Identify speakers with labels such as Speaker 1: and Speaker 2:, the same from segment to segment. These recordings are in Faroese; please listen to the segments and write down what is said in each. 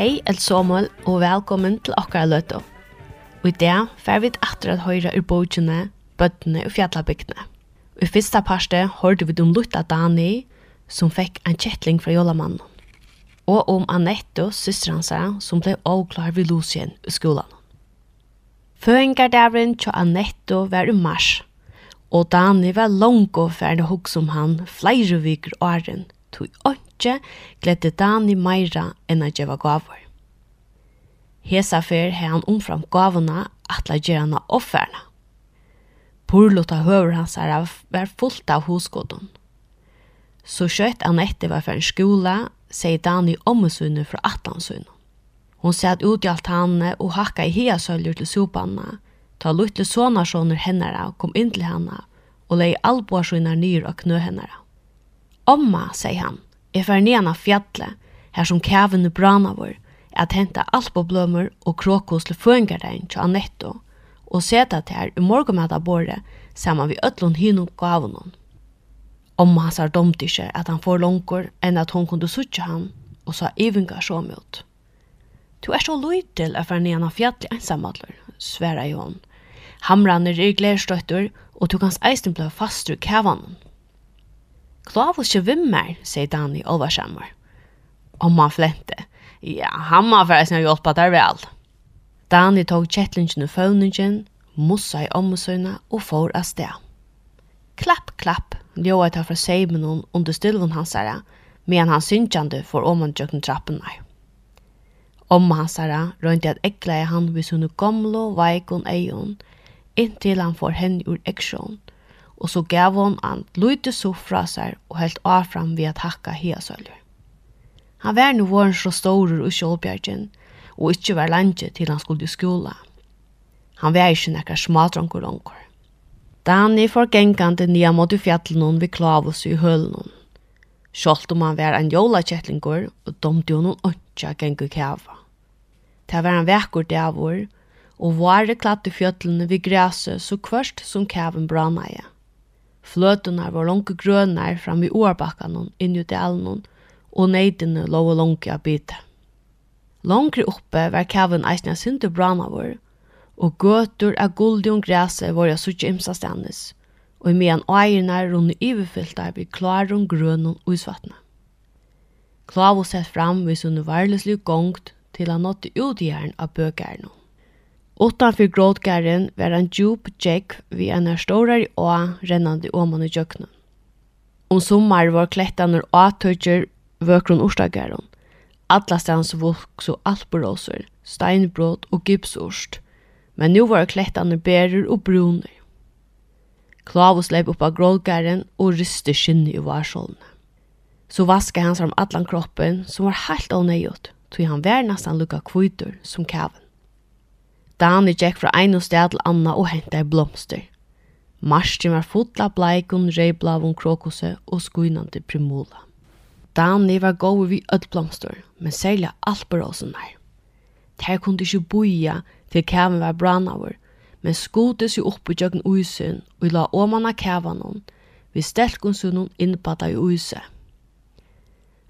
Speaker 1: Hei, El Samuel, og velkommen til okkara løtto. Og i dag fer vi atter at høyra ur bogene, bøttene og fjallabygdene. Og i fyrsta parste hørte vi om Lutta Dani, som fikk en kjettling fra jolamannen. Og om Annette, syster hans, som ble avklar ved Lucien i skolan. Føringardavren til Annette var i mars, og Dani var langt og ferdig hos om han flere viker åren, tog fólki gledde Dani meira enn at geva gavur. Hesa fer hei han umfram gavuna atla gerana offerna. Purlota høver hans her var fullt av hosgodun. Så skjøtt han etter var for en skola, sier Dani ommesunne fra atlansunne. Hon sæt ut i alt hanne og hakka i hia sølger til sopanna, ta luttle sonarsjoner hennara kom inn til hanna og lei alboa skynar nyr og knø hennara. Omma, sier han, Jeg fer nian av fjallet, her som kævene brana vår, at henta alpoblømmer og krokos til føringardein til Annetto, og seta til her i morgenmetabordet saman vi ötlun hinum gavunum. Omma hans har domt ikkje at han får longkor enn at hon kunde sutja han og sa ivinga så mot. Du er så lojtel af er nian av fjallet ensamadler, sværa i hon. Hamran er i glærstøtter, og du kan eisen blei fastur kævanen. Klav ikke vimmer, sier Dani Olvarsammer. Om han flente. Ja, han må være sin å hjelpe der vel. Dani tog kjettlingen og følningen, mossa i ommusøyna og får av sted. Klapp, klapp, ljóa ta fra seimen hon under stylvun hansara, medan han synkjande for oman tjøkken trappunar. Omma herre røynti at egla i han vis hunne gomlo veikon eion, inntil han får hen ur eksjon, og så gav hon han lite så fra seg og helt avfram ved at hakka hiasølger. Han var nu våren så stor og kjølbjergen, og ikkje var landet til han skulle i skola. Han var ikkje nekkar smadranker onkur. Dani får gengande nia mot fjallnån ved klavus i hølen. Sjolt om han var en jolakjettlingur, og domte hun noen åndsja gengu kava. Det var en vekkur davor, og vare klatt i fjøtlene ved græset så kvørst som kaven brannaie. Fløtunar var langt grønne fram i åarbakkanon inni i delen, og neitinu lå og longu a bita. Longri oppe var kavun eisne sindu brana vår, og gøter av guldi og græse var jeg suttje imsa stendes, og i mean eirna runde iverfyllta vi klarum grønun og isvatna. Klavo sett fram hvis hun varleslig gongt til han nåtte hjernen av bøkjæren. Utanför grådgären var en djup djäck vid en här stårare å rennande åman i djöknen. Om sommar var klättarna åtöjer vökron orstagären. Alla stans vulk så alperåser, steinbrott och gipsorst. Men nu var klättarna bärer och bruner. Klavus leip upp av grådgären och ryste skinne i varsolna. Så vaskade han sig om allan kroppen som var helt avnöjt, tog han var nästan lukka kvitor som kaven. Dani gikk fra ein og sted til Anna og hentet blomster. Marsjen var fotla bleikon, reiblavon, krokose og skuinande primula. Dani var gode vi öll blomster, men særlig alperåsen der. Der kunne ikke boia til kæven var brannavur, men skote seg opp i jøkken uisen og la åmanna kævanon, vi stelkonsunnen innbata i uise.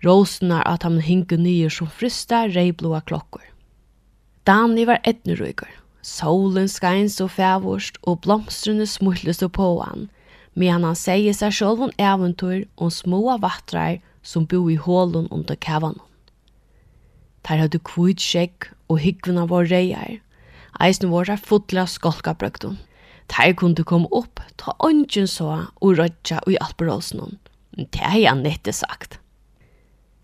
Speaker 1: Rosenar at han hinker nye som frista reiblåa klokkor. Dani var etnerøyger, Solen skein så fævorst, og blomstrene smuttles på han, Men han sier seg selv om eventyr og små vattrar som bo i hålen under kævan. Der hadde kvitt skjegg, og hyggvene var reier. Eisen var der fotla skolkabrøkten. Der kunne komme opp, ta ønsken så, og rødja i alperåsen. Det har han nette sagt.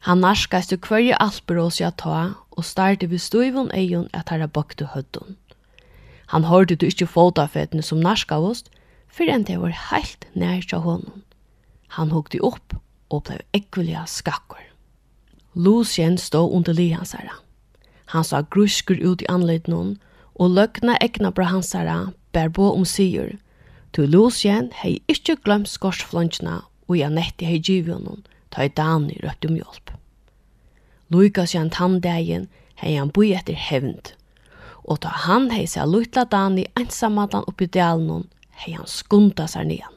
Speaker 1: Han narskast til hverje alperås jeg ta, og startet vi støyvun egen at her er bøkte. Han hørte du ikke fotafetene som narskavost, for enn det var heilt nær til honom. Han hukte opp og blei ekvelia skakkor. Lucien stod under li hans herra. Han sa gruskur ut i anleit og løgna egna bra hans herra bær bo om sigur. Tu Lucien hei ikkje glemt skorsflongjena og ja netti hei givjonon, ta i dani røpt om hjelp. Lukas jan tandegin hei han boi etter hevnt og ta han hei seg lutla Dani ensamallan oppi dalen hei han skunda seg nian.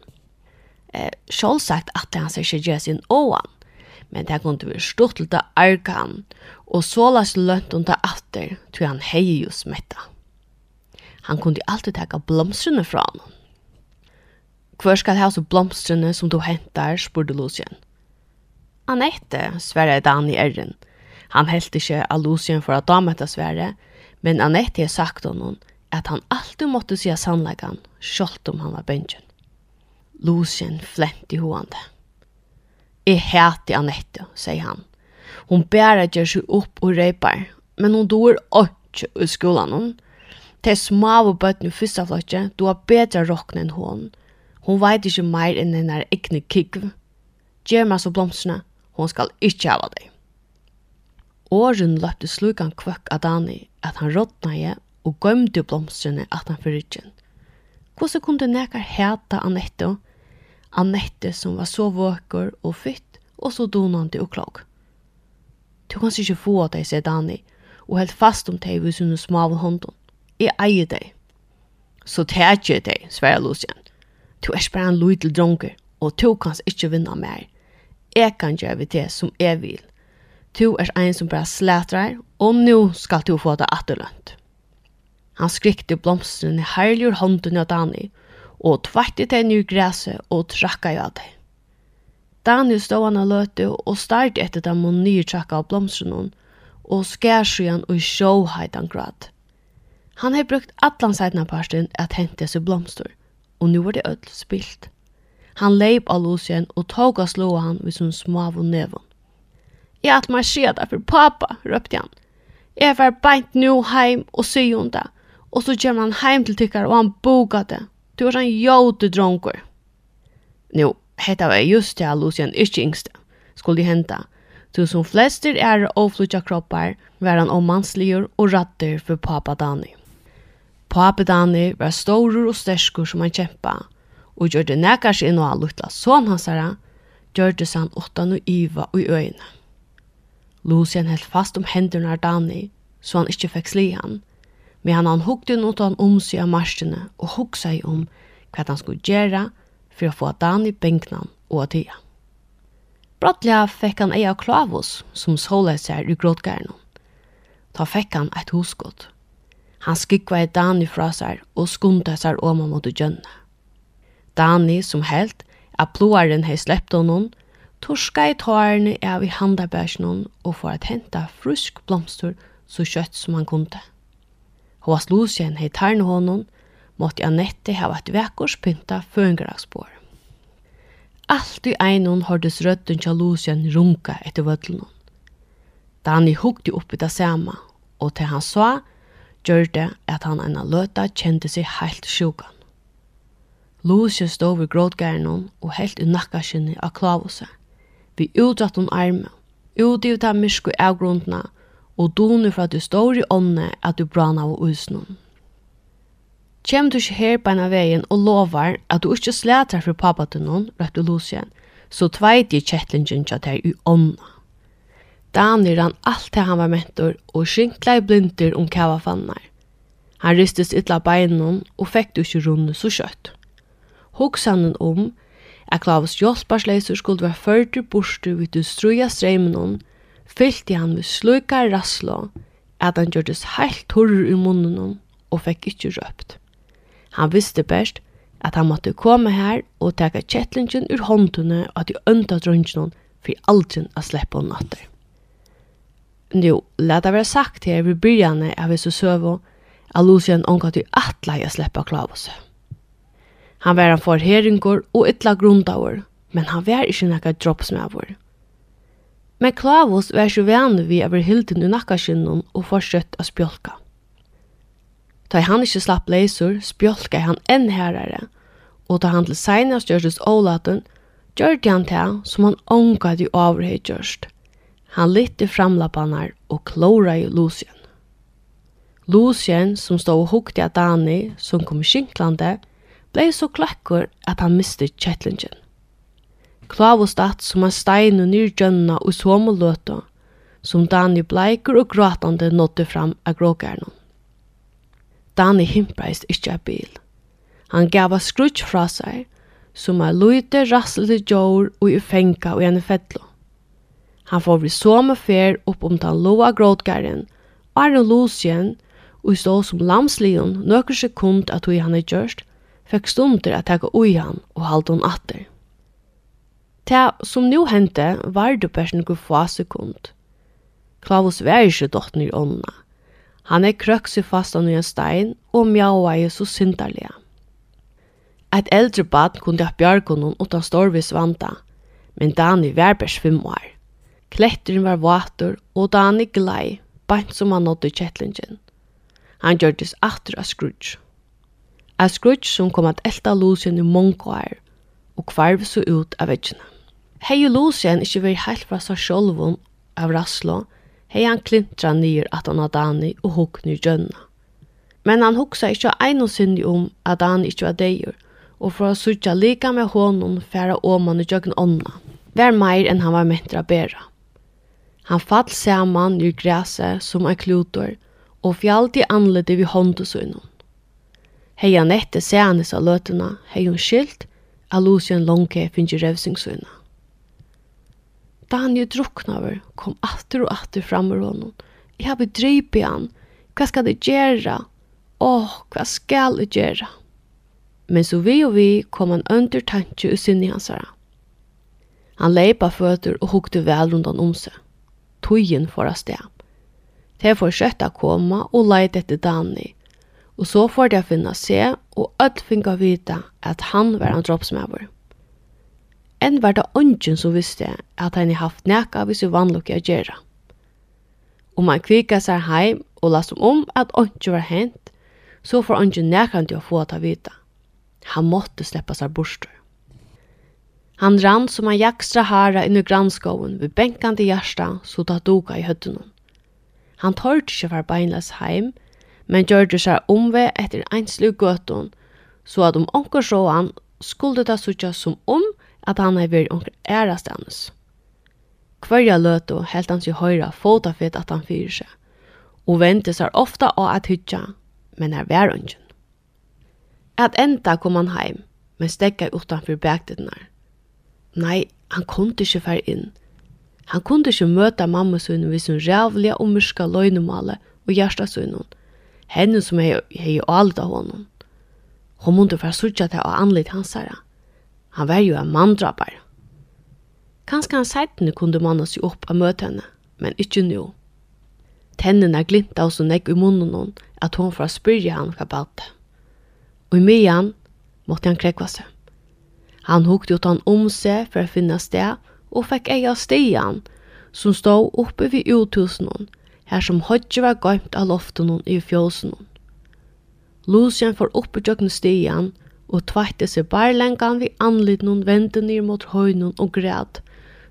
Speaker 1: Eh, Sjålsagt at han seg ikke gjør sin åan, men det kunne vi stort til det arka han, og så las lønt under atter, tog han hei jo smetta. Han kunne alltid teka blomstrene fra han. Hvor skal ha så blomstrene som du hentar, spurte Lucien. Annette, ette, sverre Dani Erren. Han helt ikke av Lucien for at dametta sverre, Men Annette har sagt honom at han alltid måtte säga sannläggan, kjolt om han var bönchen. Lucien flämt i hoande. Jeg häter Annette, sier han. Hon bærer gör seg upp og reipar, men hon dår ikke i skolan hon. Det er små og bøtten i første flotje, du har bedre rocken enn hon. Hon vet ikke mer enn henne egne kikv. Gjør meg så blomstene, hon skal ikke hava deg. Åren løpte slukan kvøkk av Dani, at han rådnaje og gømde blomstrene at han forrydgen. Hvordan kunne nekar heta Annette, Annette som var så våker og fytt, og så donande og klok. Du kan ikke få deg, sier Dani, og helt fast om deg ved små av hånden. Jeg eier deg. Så tætje deg, sverre Lucien. Du er bare en lydel dronker, og du kan ikke vinna mer. Jeg kan gjøre det som jeg vil. Tu er en som bare slætrar, og nu skal du få det atterlønt. Han skrikte blomstren i herlig hånden av Dani, og tvarte til nye græset og trakka av det. Dani stod han og løte og starte etter dem og nye trakka av blomstren, og skærsjøen og sjåheitan grad. Han har brukt allan sætna parsten at hente seg blomster, og nu var det ødel spilt. Han leip av Lucien og tog av slå han ved sin smav og nevån. Jeg at meg skje det for pappa, røpte han. Jeg var beint nu heim og sy hun det, og så kommer han heim til tykkar og han boka det. Du var sånn jote dronker. Nå, hetta var just det Lucian ikke yngste, skulle henta. Så som flester er overflutja kroppar, var han omansligur og ratter for pappa Dani. Pappa Dani var storur og sterskur som han kjempa, og gjør det nekars inn og allutla sånn hans herra, gjør det sann åttan og iva og øyne. Lucian held fast om hendurna av Dani, så han ikkje fekk sli han. Men han han hukte noe han om seg av marsjene og huksa i om hva han skulle gjøre for å få Dani benknan og av tida. Fekk han eia klavos som såle seg i gråtgærnen. Ta fekk han eit hosgått. Han skikva i Dani fra seg og skunda seg om han måtte gjønne. Dani, som helt, at ploaren hei sleppt honom, torska i tårene av i handabæsjonen og for at henta frusk blomster så kjøtt som han kunde. Hos Lucien hei tarne honom, måtte Annette ha vært vekkors pynta føringaraksbår. Allt i einon hørtes røtten til Lucien runka etter vødlen. Dani hukte oppi det samme, og til han sa, gjør det at han enn løta kjente seg heilt sjukan. Lucien stod ved grådgæren og helt i nakkaskinni av klavuset vi utrattum armen, uti ut av myrsku avgrundna, og doner for at du står i ånne at du brann av usnum. Kjem du ikke her på en av veien og lovar at du ikke slæter for pappa til noen, røpte Lucien, så tveit jeg kjettlingen til deg i ånda. Daniel rann alt til han var mentor og skinkla i blinter om kava fannar. Han ristes ytla beinon og fekk du ikke runde så kjøtt. Hoksanen om at Klavus hjelparsleiser skulle være førte borster ved du struja streimen fyllti han ved sluka rasslo, at han gjørtes heilt torr i munnen og fekk ikkje røpt. Han visste best at han måtte komme her og teka kjettlingen ur håndene og at de ønta drøntgen for aldrin å slippe hon natter. Nå, la det være sagt her ved byrjane av hvis du søver at Lucien omgatt i atlai å slippe Klavus. Han var en forheringur og ytla grundaur, men han var ikkje nekka droppsmavur. Men Klavus var ikkje vanlig vi over hilden i nakkaskinnen og fortsett å spjolka. Da han ikkje slapp leisur, spjolka han enn herare, og da han til seina stjørstes ålaten, gjørte han til som han ångad i overhøy gjørst. Han lytte framlappanar og klåra i Lucien. Lucien, som stod og hukte av Dani, som kom skinklande, blei så klakkur at han miste kjettlingen. Klavus datt som han steinu nyrgjønna og somu løtu, som Dani bleikur og gråtande nådde fram av gråkærnum. Dani himpreist ikkje av bil. Han gav av skrutsk fra seg, som er løyte rasselde djår og i og gjerne fettlo. Han får vi så med fer opp om den loa grådgæren, og er en losjen, og stå som lamslion nøkker sekund at hui han er gjørst, fikk stunder at taka ui han og halda hon atter. Ta som nu hente var du bare noen få sekund. Klavus var ikke dotten i ånda. Han er krøks i fast av en stein og mjaua i så syndarlega. Et eldre bad kunne ha bjørgunnen utan storvis svanta, men Dani var bare fem år. Kletteren var vater, og Dani glei, bant som han nådde kjettlingen. Han gjørtes atter av skrutsk av Scrooge som kom at elta Lucien i mongo og kvarv så ut av veggene. Hei Lucien ikkje veri heilt fra seg sjolvun av Raslo, hei han klintra nyr at han Adani og hukne nyr gjønna. Men han huksa ikkje ein og sinni om at han ikkje var deir, og for å sutja lika med honom færa åman i jøkken ånda, vær meir enn han var mentra bera. Han fall saman i græse som er klutor, og fjallt i anledde vi håndesøgnom. Hei han etter seanes av løtuna, hei hun skilt, a Lucien Lonke finnes revsingsøyna. Daniel druknaver, kom atter og atter fram ur honom. Jeg har bedryp han. Hva skal det gjøre? Åh, hva skal det gjøre? Men så vi og vi kom han under tanke og sinne hans her. Han leipa føtter og hukte vel rundt han om seg. Tøyen for å sted. Det fortsette å komme og leide etter Dani, Og så får de finna se, og alt finga vita at han var en droppsmæver. Enn var det ånden som visste at han haft nekka hvis vi vannlukke å gjøre. Om han kvika seg heim og las om at ånden var hent, så får ånden nekka til å få ta vita. Han måtte sleppa seg borster. Han rann som en jakstra hara inn i grannskoven ved benkande hjärsta så ta doga i høttunen. Han tørte ikke for beinles heim, men men det seg omve etter einslu gøtten, så at om onker så han, skulle ta sutja som om at han er vært onker ærast hennes. Hverja løtu helt hans i høyra fotafett at han fyrer seg, og vente seg ofta av at hytja, men er vær ungen. At enda kom han heim, men stekka utanfor bæktidenar. Nei, han kunde ikke fære inn. Han kunde ikke møte mamma sønne vid sin rævliga og myrska løgnemale og hjertasøgnon, henne som hei, hei alt av honom. Hon måtte for sutja til å anlitt hans herre. Han var jo en mandrapar. Kanskje han seitene kunde manna seg opp og møte henne, men ikkje nå. Tennene glimta av så nekk i munnen hon at hon for å spyrja han hva balte. Og i myan måtte han krekva seg. Han hukte ut han om seg for å finne sted og fikk eia stian som stod oppe vid uthusen her som hodje var gøymt av loftunum i fjósunum. Lucien for upp i jøkken stian og tveitte seg barlengan vi noen vente ned mot høynen og græd,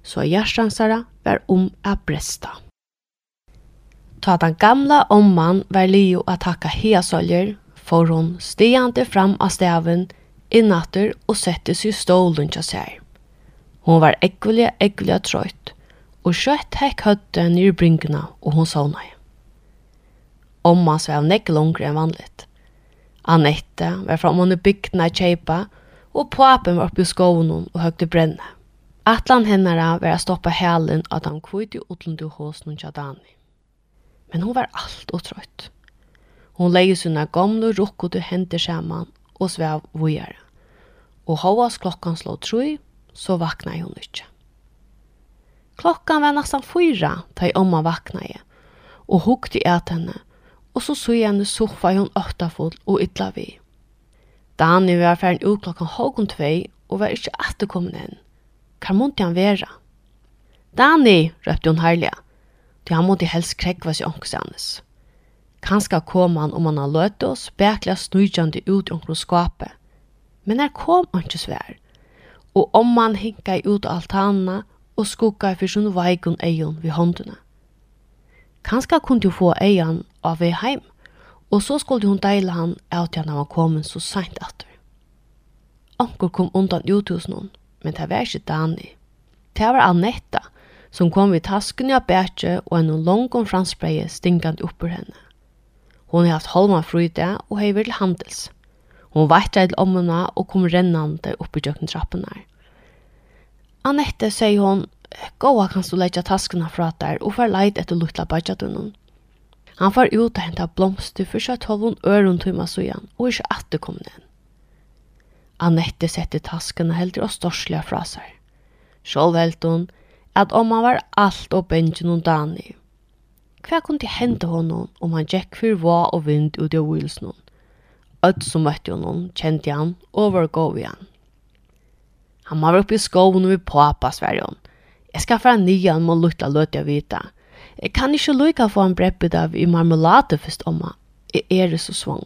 Speaker 1: så hjertansara var om å bresta. Ta den gamla omman var lio å takka heasoljer, for hon stiante fram av staven, innatter og sette seg i stålen til seg. Hon var ekkulig, ekkulig trøyt, og skjøtt hekk høtte nyr bryngene, og hun sovna nei. Omma svev nekk langere enn vanligt. Annette var fram under bygdene i kjeipa, og papen var oppe i skoven og høgte brenne. Atlan hennara var å stoppa helen at han kvitt i utlandet i håsen og Men hon var alt og trøyt. Hon leie sina gamle rukko til hente saman og svev vujere. Og hovas klokkan slå trøy, så vakna hun ikke. Klokkan var nästan fyra da jeg omma vaknaje, og hukte et henne, og så så jeg henne soffa hun øktafull og ytla vi. Dani var ferden ut klokkan halvgon tvei og var ikke atterkommen inn. Hva måtte han være? Dani, røpte hon herlige, til han måtte helst krekva seg ångstandes. Kanska kom han om han har løtt oss, spekla snujjande ut omkring skapet. Men her kom han ikke svær, og om han hinka ut altanna, og skukka fyrir sunn veikun eion vi håndene. Kanska kunne hun få eion av vei heim, og så skulle hun deila han av til han var kommet så seint etter. Anker kom undan ut hos noen, men det var ikke Dani. Det var Annetta, som kom vid tasken av bætje og en langom franspreie stinkant oppur henne. Hon har haft halma fryde og hever til handels. Hon vartar til ommuna og kom rennande oppi jøkken her. Annette sier hon, «Gåa kan du leggja taskene fra der og far leid etter luttla bajatunnen.» Han far ut og henta blomster for seg tolvun øren tøyma sujan, og ikke atter kom inn. Annette sette taskene heldur og storsliga fra seg. Sjål velt hun at om han var alt og bengen hun dani. Hva kunne til hente honom om han gikk for va og vind ut av wilsnån? Ødd som møtte honom, kjente han og var gov igjen. han. Han var oppe i skoven og vi pappa, sverre hon. Jeg skal fara nya må lukta løte jeg vita. Jeg kan ikke lycka få en breppet av i marmelade först omma. Jeg er det så svang.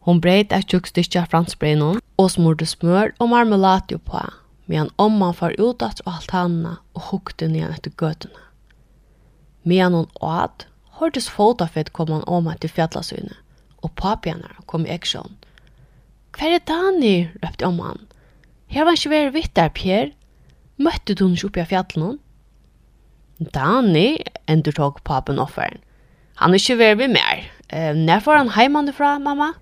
Speaker 1: Hon breit ett tjockstycke av fransbrennen og smorde smør og marmelade på. Medan omma far ut att alt henne, og hukte ned etter gøtene. Men hun åt, hørtes fotafett kom han om till fjällasynet. og papjene kom i aksjon. Kvar er Dani? røpte om han. Her var ikke vært vitt der, Pierre. Møtte du ikke oppi av fjallet Dani, endur tog papen offeren. Han er ikke vært vi mer. Eh, når får han heimande fra, mamma?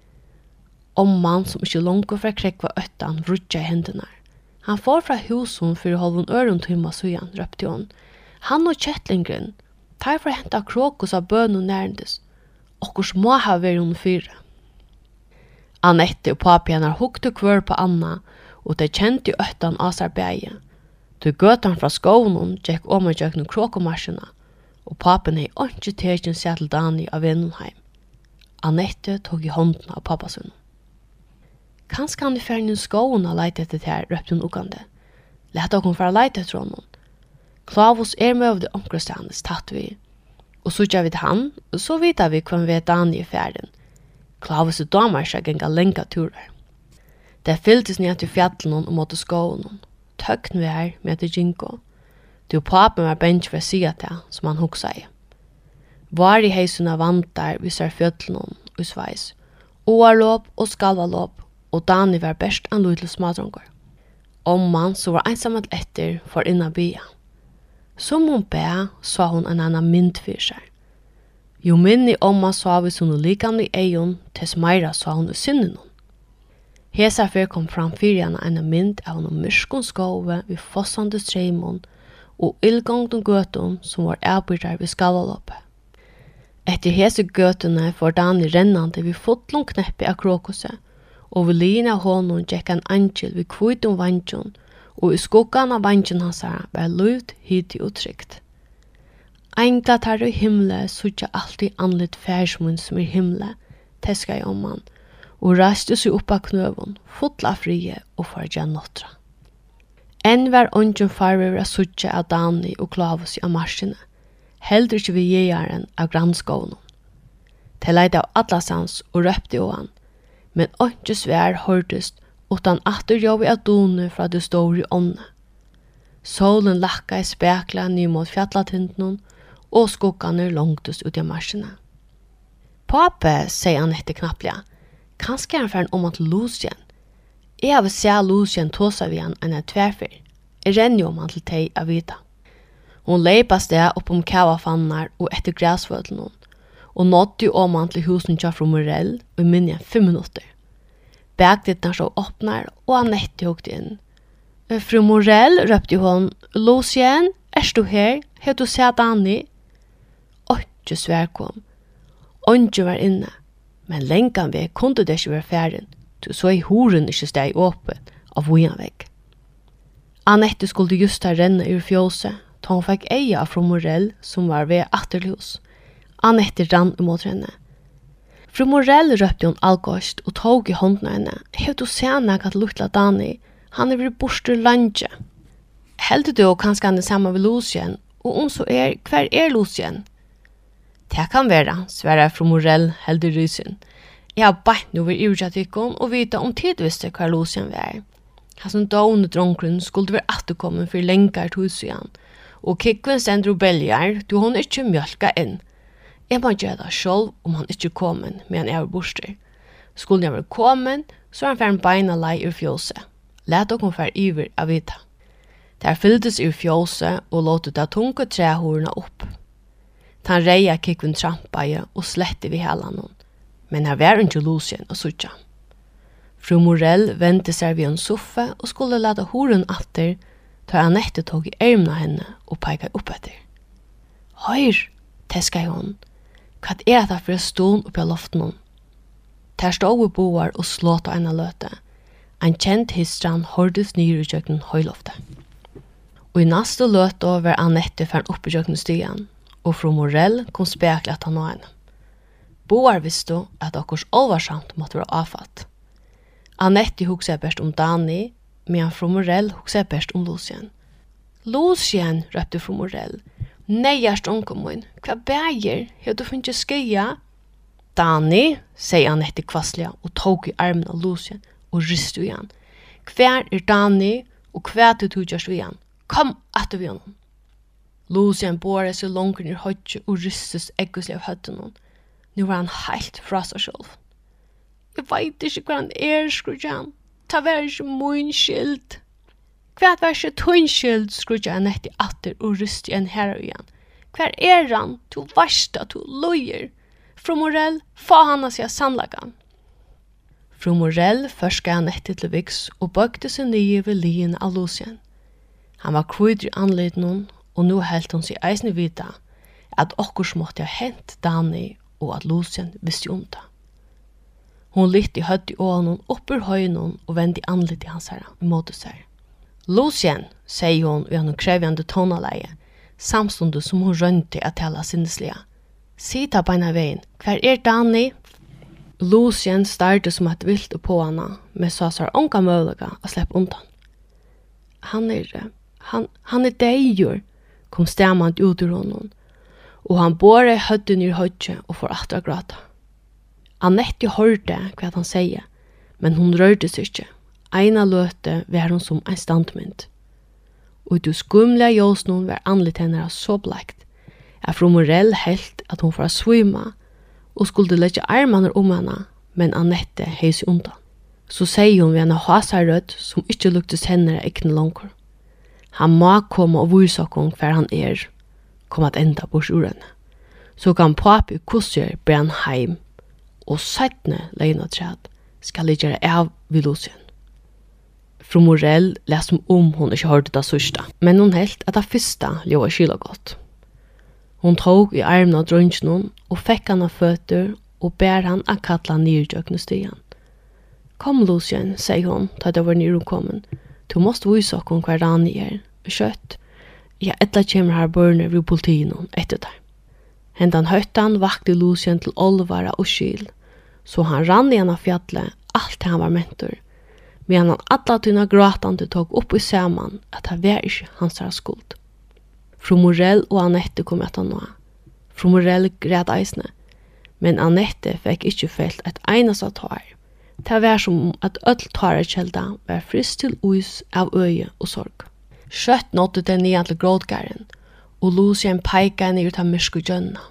Speaker 1: Om mann som ikke langt fra krekva øttan vrutja hendene. Han får fra husen for halvun øren tøyma sujan, røpte hon. Han og kjettlingren, tar for å hente krokus av bøn og nærmdes. Okkurs må ha vært hun fyra. Annette og papi henne hukte kvør på Anna, og de kjente øttan av seg beie. Du gøtan fra skånen gikk om og gjøkne krokomarsjene, og papen hei ikke tegjen seg til Dani av Vennenheim. Annette tog i hånden av pappasunnen. Kanskje han i ferden i skånen har leit etter det her, røpte hun ukande. Lætt dere for å leite etter honom. Klavos er med over det omkrestanes tatt vi. Og så gjør vi til han, og så vet vi hvem vi er Dani i ferden. Klavos er damer seg genga lenga turer. Det fylltes ni at i og måtte skåen. Tøkken vi her med etter Jinko. Du papen var bensk for å si at det, som han hoksa i. Var i heisuna vantar vi ser fjallen og sveis. Oarlåp og skalvalåp, og Dani var best en lydel smadronger. Om man så var ensamhet etter for inna bya. Som hon be, sa hon en annan mynd for seg. Jo minni omma sa vi sunn og i eion, tess meira sa hon i sinnenon. Hesa fyr kom fram fyrir hana eina mynd av hana myrskun skove við fossande streimon og illgongdun gøtum som var avbyrdar við skalaloppe. Etter hese gøtene får Dani rennande við fotlun kneppi av krokose, og við lina honum gekk en angel við kvitum vantjun og i skuggan av vantjon hans her var luft, hiti og trygt. Engla tar i himle, sutja alltid anlit færsmun som er himle, teska i omman, og og raste seg opp av knøven, fotla frie og farge notra. Enn var ungen farver av suttje av Dani og Klavus av marsjene, heldur ikke vi gjegaren av granskånen. De leide av atlasans og røpte jo han, men ongen svær hårdest utan atter jovi av dune fra det store ånne. Solen lakka i spekla ny mot fjallatinten og skuggane langtest ut av marsjene. Pape, sier han etter knapplega, Kanskje er han ferdig om at Lucien. Jeg har sett Lucien tåsa vi han enn et tverfer. Jeg renner jo om han til teg av vita. Hun leipa sted opp om kavafannar og etter græsvøtlen hon. Og nådde jo om han til husen Jaffro Morell og minne fem minutter. Begdittene så åpner, og Anette hukte inn. Fru Morell røpte hon, Lucien, er du her? Har du sett Annie? Åtte svær kom. Ånge var inne men lengan vei kunde det ikke være færen, til så er horen ikke steg åpen av vojan vekk. Annette skulle just ta renne ur fjåse, ta hun fikk eia fra Morell som var ved atterlhus. Annette rann imot henne. Fru Morell røpte hun algost og tog i hånden henne. Hev du sena at lukla Dani, han er ved borster landje. Heldig du kanskje han er sammen ved Lucien, og om så er, hver er Lucien? Det kan være, sverar fra Morell heldig rysen. Jeg har bætt noe ved urkjatikken og vite om tid visste hva Lucien var. Hans en dående dronkren skulle være atterkommen for lenger til tusen, og kikken sender og belger, du har ikke mjølka inn. Jeg må gjøre det selv om han ikke kommer, men jeg er borster. Skulle jeg være kommet, så er han ferdig beina lei ur fjøset. Læt dere fer iver av vita. Der fylltes ur fjøset og låte det tunge trehårene opp. Han reia kikkun trampa i og slette vi hela noen. Men her var ikke Lucien og sutja. Fru Morell vente seg ved en soffe og skulle lade horen atter, ta Annette tog i ærmna henne og peika opp etter. Høyr, teska hon. Hva er det for en stån oppi av loften hon? Der stod vi boar og slått av ena løte. Ein kjent histran hordes nyr i kjøkken høyloftet. Og i neste løte var Annette fern oppi kjøkken stian, og fru Morell kom spekla at han og henne. Boar visste at okkurs olvarsamt måtte være avfatt. Annette hugsa best om Dani, medan fru Morell hugsa best om Lucien. Lucien, røpte fru Morell, Neiast onkomun, hva bæger, hva du finnes skøya? Dani, sier Annette etter kvasslega og tok i armen av Lucien og ristu i han. Hver er Dani og hva du tugjast vi han? Kom at du vi honom. Lucian båret seg langt ner høyt og rystes eggoslig av høtten hon. Nu var han helt fra seg selv. Jeg vet ikke hva han er, skrudde han. Ta vær ikke min skyld. Hva var ikke tunn skyld, skrudde han etter atter og ryste igjen her og igjen. Hva er han? Du varsta, du løyer. Fru Morell, fa han av seg sannlagan. Fru Morell førska han etter til Viks og bøkte seg nye ved lien av Lucien. Han var kvidr i anledningen og nå helt hon seg eisne vita at okkurs måtte ha hent Dani og at Lucien visste om det. Hon lytt i høtt i ånen oppur høynen og vendi anlitt i hans herre mot seg. Lucien, sier hon i en krevjande tonaleie, samstundet som hon rønte at tala sinneslige. Sita beina veien, hver er Dani? Lucien starte som et vilt på henne, men sa seg onka mølega å slippe undan. Han er, han, han er deijur, kom stamant ut ur honom, og han båre høtten i høtje og får atra gråta. Annette hørte hva han sier, men hun rørte seg ikke. Eina løte var hun som en standmynd. Og du skumla nun var anlet henne så blekt, at Fromorell helt at hun får svima, og skulle legge armene om henne, men Annette heis undan. Så sier hun ved henne hasarød som ikke luktes henne ekne langer. Han må komme og vise okkom hver han er, kom at enda bors ur henne. Så kan papi kusser brenn heim, og sættne leina træd skal jeg gjøre av vid Fru Morell lær som om hon ikke hørte det sørste, men hon helt at det første ljøa kyla godt. Hon tog i armen av drønnsjonen og fikk han av føtter og bær han av kattla nyrdjøkne stian. Kom, Lucien, sier hon, da det var nyrkommen, Du måste vise okken hva rani er, kjøtt. Ja, etla kjemmer her børne ved politien etter der. Hendan høytan vakte Lucien til olvara og kyl, så han rann igjen av fjallet alt han var mentor, Men han alla tyna gråtande tog upp i saman at han var ikke hans her skuld. Fru Morell og Annette kom etter nå. Fru Morell græd eisne, men Annette fikk ikke felt et eneste tår. Det var som at öll tåra kjelda var frist til uis av øye og sorg. Skjøtt nådde den nian til grådgaren, og Lucien peika henne ut av myrsku gjønna.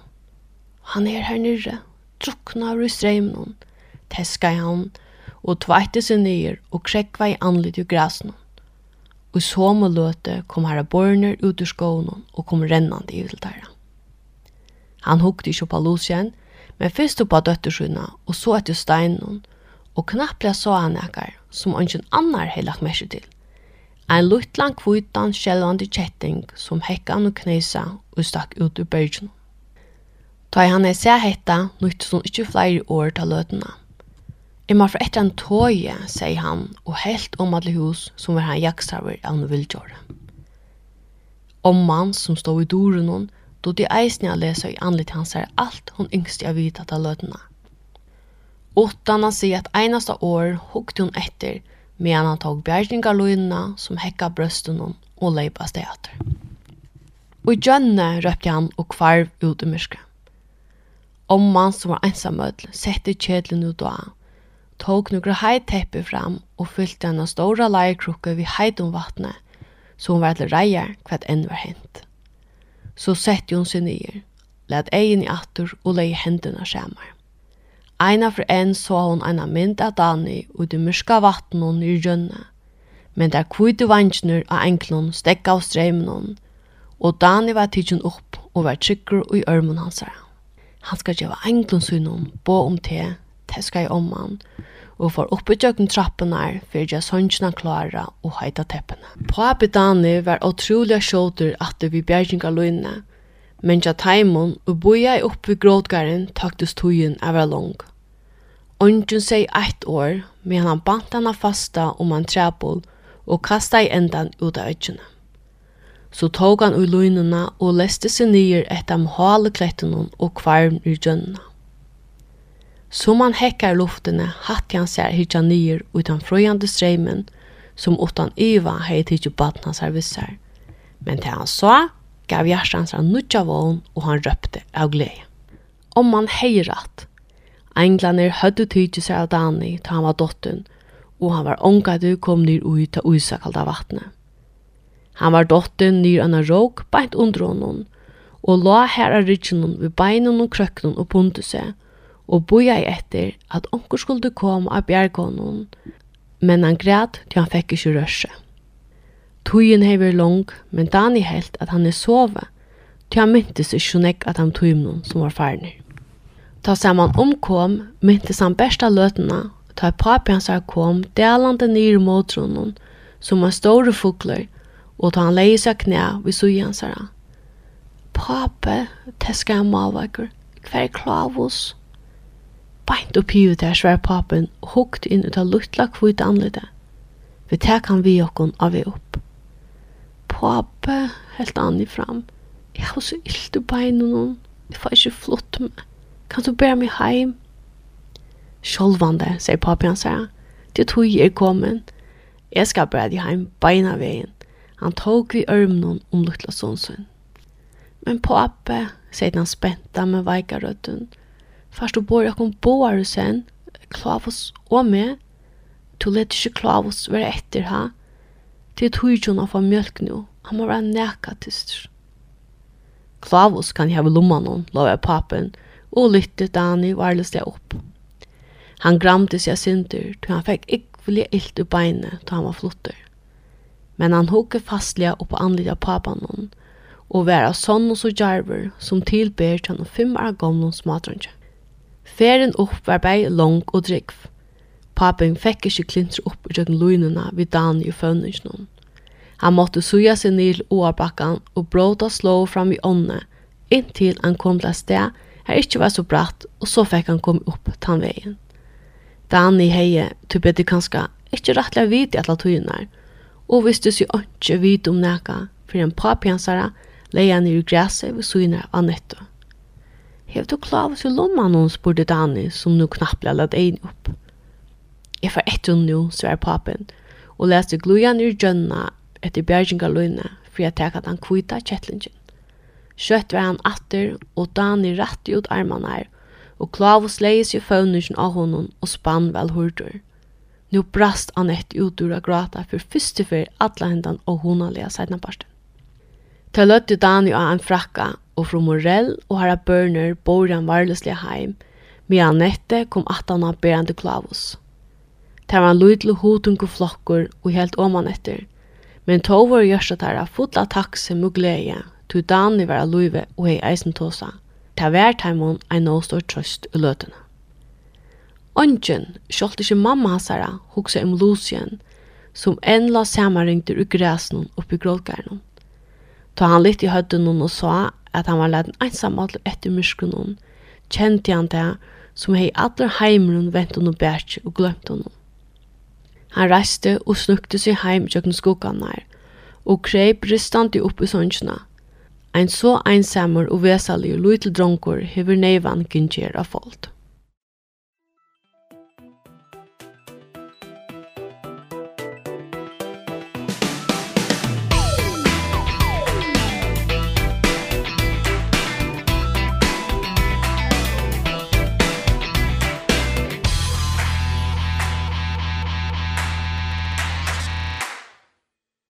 Speaker 1: Han er her nyrre, drukna av rysreimnon, teska i han, og tveitte seg nyer og krekva i anlit i græsnon. Og så må løte kom herra borner ut ur skånen og kom rennande i viltæra. Han hukte ikke på Lucien, men først på døttersynna og så etter steinen, og knapplega så han ekkar, som ønsken annar hei lagt mersi til. Ein luttlan kvitan sjelvandi kjetting som hekkan og knesa og stakk ut ur bergen. Ta han hei seg hetta, nyttes som ikkje flere år ta løtena. Jeg må for etter en tøye, sier han, og helt om alle hus som var han jaksaver av noe vildgjøre. Om mann som stod i doren hon, då de eisne jeg leser i anlitt hans er alt hon yngst jeg vidt at av løtena. Utan han säga ett enaste år huggde hon efter medan han tog bjärgningarlojorna som häckade brösten hon och lejpade steater. Och i djönne röpte han och kvarv ut i myrska. Omman som var ensamödl sette kedlen ut och an, tog några hajteppe fram och fyllde henne stora lajkrukor vid hajdomvattnet så hon var till rejer vad än var hänt. Så sette hon sig ner, lät egen i attor och lägger händerna skärmar. Eina for en så hon eina mynd av Dani ut i myrska og i rjønne. Men der kvite vansjner av enklon stekka av streimnen, og Dani var tidsen opp og var trykker i ørmen hans. Han skal gjøre enklon synen, bo om te, teska i omman, og får oppe tjøkken trappen her for jeg sønnsene klara og heita teppene. Papi Dani var utrolig sjåter at det vi bjergjinga løgne, men ja taimon og boja i oppe i grådgaren taktes tøyen er lang. Ongen seg eitt år, men han bant henne fasta om han trebol og kasta i endan ut av øtjene. Så tog han ui løgnene og leste seg nyer etter om hale klettene og kvarm ur gjønnene. Som han hekkar luftene, hatt han seg hitja nyer utan frøyande streimen, som utan iva hei tidsi badna sær. Men til han sa, gav hjertan sær nudja vogn, og han røpte av glede. Om man hei rett, Englander høyde tydje seg av Dani til han var dottun, og han var ångadu kom nyr ui til uisakalda vattnet. Han var dottun nyr anna råk beint under honom, og la her av rydgjennom ved beinen og krøkkenen og bunte seg, og boja i etter at onker skulle komme av bjergånden, men han græd til han fikk ikke rørse. Tøyen hever lang, men Dani helt at han er sove, til han myntes ikke nek at han tøymnen som var ferner. Ta saman omkom, myntes han besta løtena, ta papi hans her kom, delande nyr mot ronnen, som en store fugler, og ta han leie seg knæ ved sui hans her. Pape, teska han malvaker, hver klavus. Beint upp hivet der svær papen, hukt inn ut av luttla kvitt anlite. Vi tek han vi okkon av vi opp. Pape, helt anni fram, jeg har så illt i beinene, jeg får ikke flott med. Kan du bæra meg heim? Sjolvande, sier papi han sier. Det tog jeg kommen. Jeg skal bæra deg heim beina veien. Han tog vi ørmnen om lutla sonsen. Men papi, sier han spenta med veikarøtten. Fast du bor jakom boar sen, klavus og med. Du let ikke klavus være etter ha. Det tog jo han av mjölk nå. Han må være nekka tyster. Klavus kan jeg heve lomman hon, lov jeg papen, og og lytte Dani varløslega opp. Han gramte seg synder, til han fikk ikkvelig ilt i beinet til han var flotter. Men han hukke fastlige opp anlita papanon, og være sånn og så jarver som tilber til han og fem år gamle smadranger. Ferien opp var bei lang og drikv. Papen fikk ikke klintre opp i jøkken løgnene vid Dani og fønningsnån. Han måtte suja seg nil oabakkan og bråta slå fram i ånne, inntil han kom til sted her ikkje var så bratt, og så fekk han komme opp tann vegin. Dani heie, tu bedde kanska, ikkje rettelig vit i atla tujunar, og visste sig ikkje vit om neka, for en papjansara leia nir i græset ved synar av netto. Hev du klavet til lomman noen, spurte Dani, som nu knappla lad ein opp. Jeg får etter nu, svær papen, og leste glujan i gjønna etter bjergingaløyne, for jeg tek at han kvita kjettlingen. Kjøtt var han atter, og Dani rett ut armarnar, og Klavus leis jo føvnersen av honom og spann vel hurdur. Nå brast Annette ut ur av grata for første fyr atla hendan og honalega seidnaparsten. Ta løtte Dani av en frakka, og fra Morell og herra Børner bor han varløslig heim, med Annette kom atan av berande Klavus. Det var en lydelig hotungu flokkur og helt oman etter, men tog var at tæra fotla takse mugleie, tog Dani var alluive og hei eisen tåsa. Ta vær taimon ein nå stor trøst i løtene. Ongen, sjålt ikkje mamma hansara, hugsa om Lucien, som enn la samarringter ur græsnen oppi grålgærnen. Ta han litt i høyden og sa at han var leden einsam alt etter myskenen, kjente han det som hei allar heimeren vent hon og bært og glemt hon. Han reiste og snukte seg heim tjøkken her, og kreip ristandi upp i Ein så einsamur og vesaligur lítil drongur hevur neivan gyngjer av folk.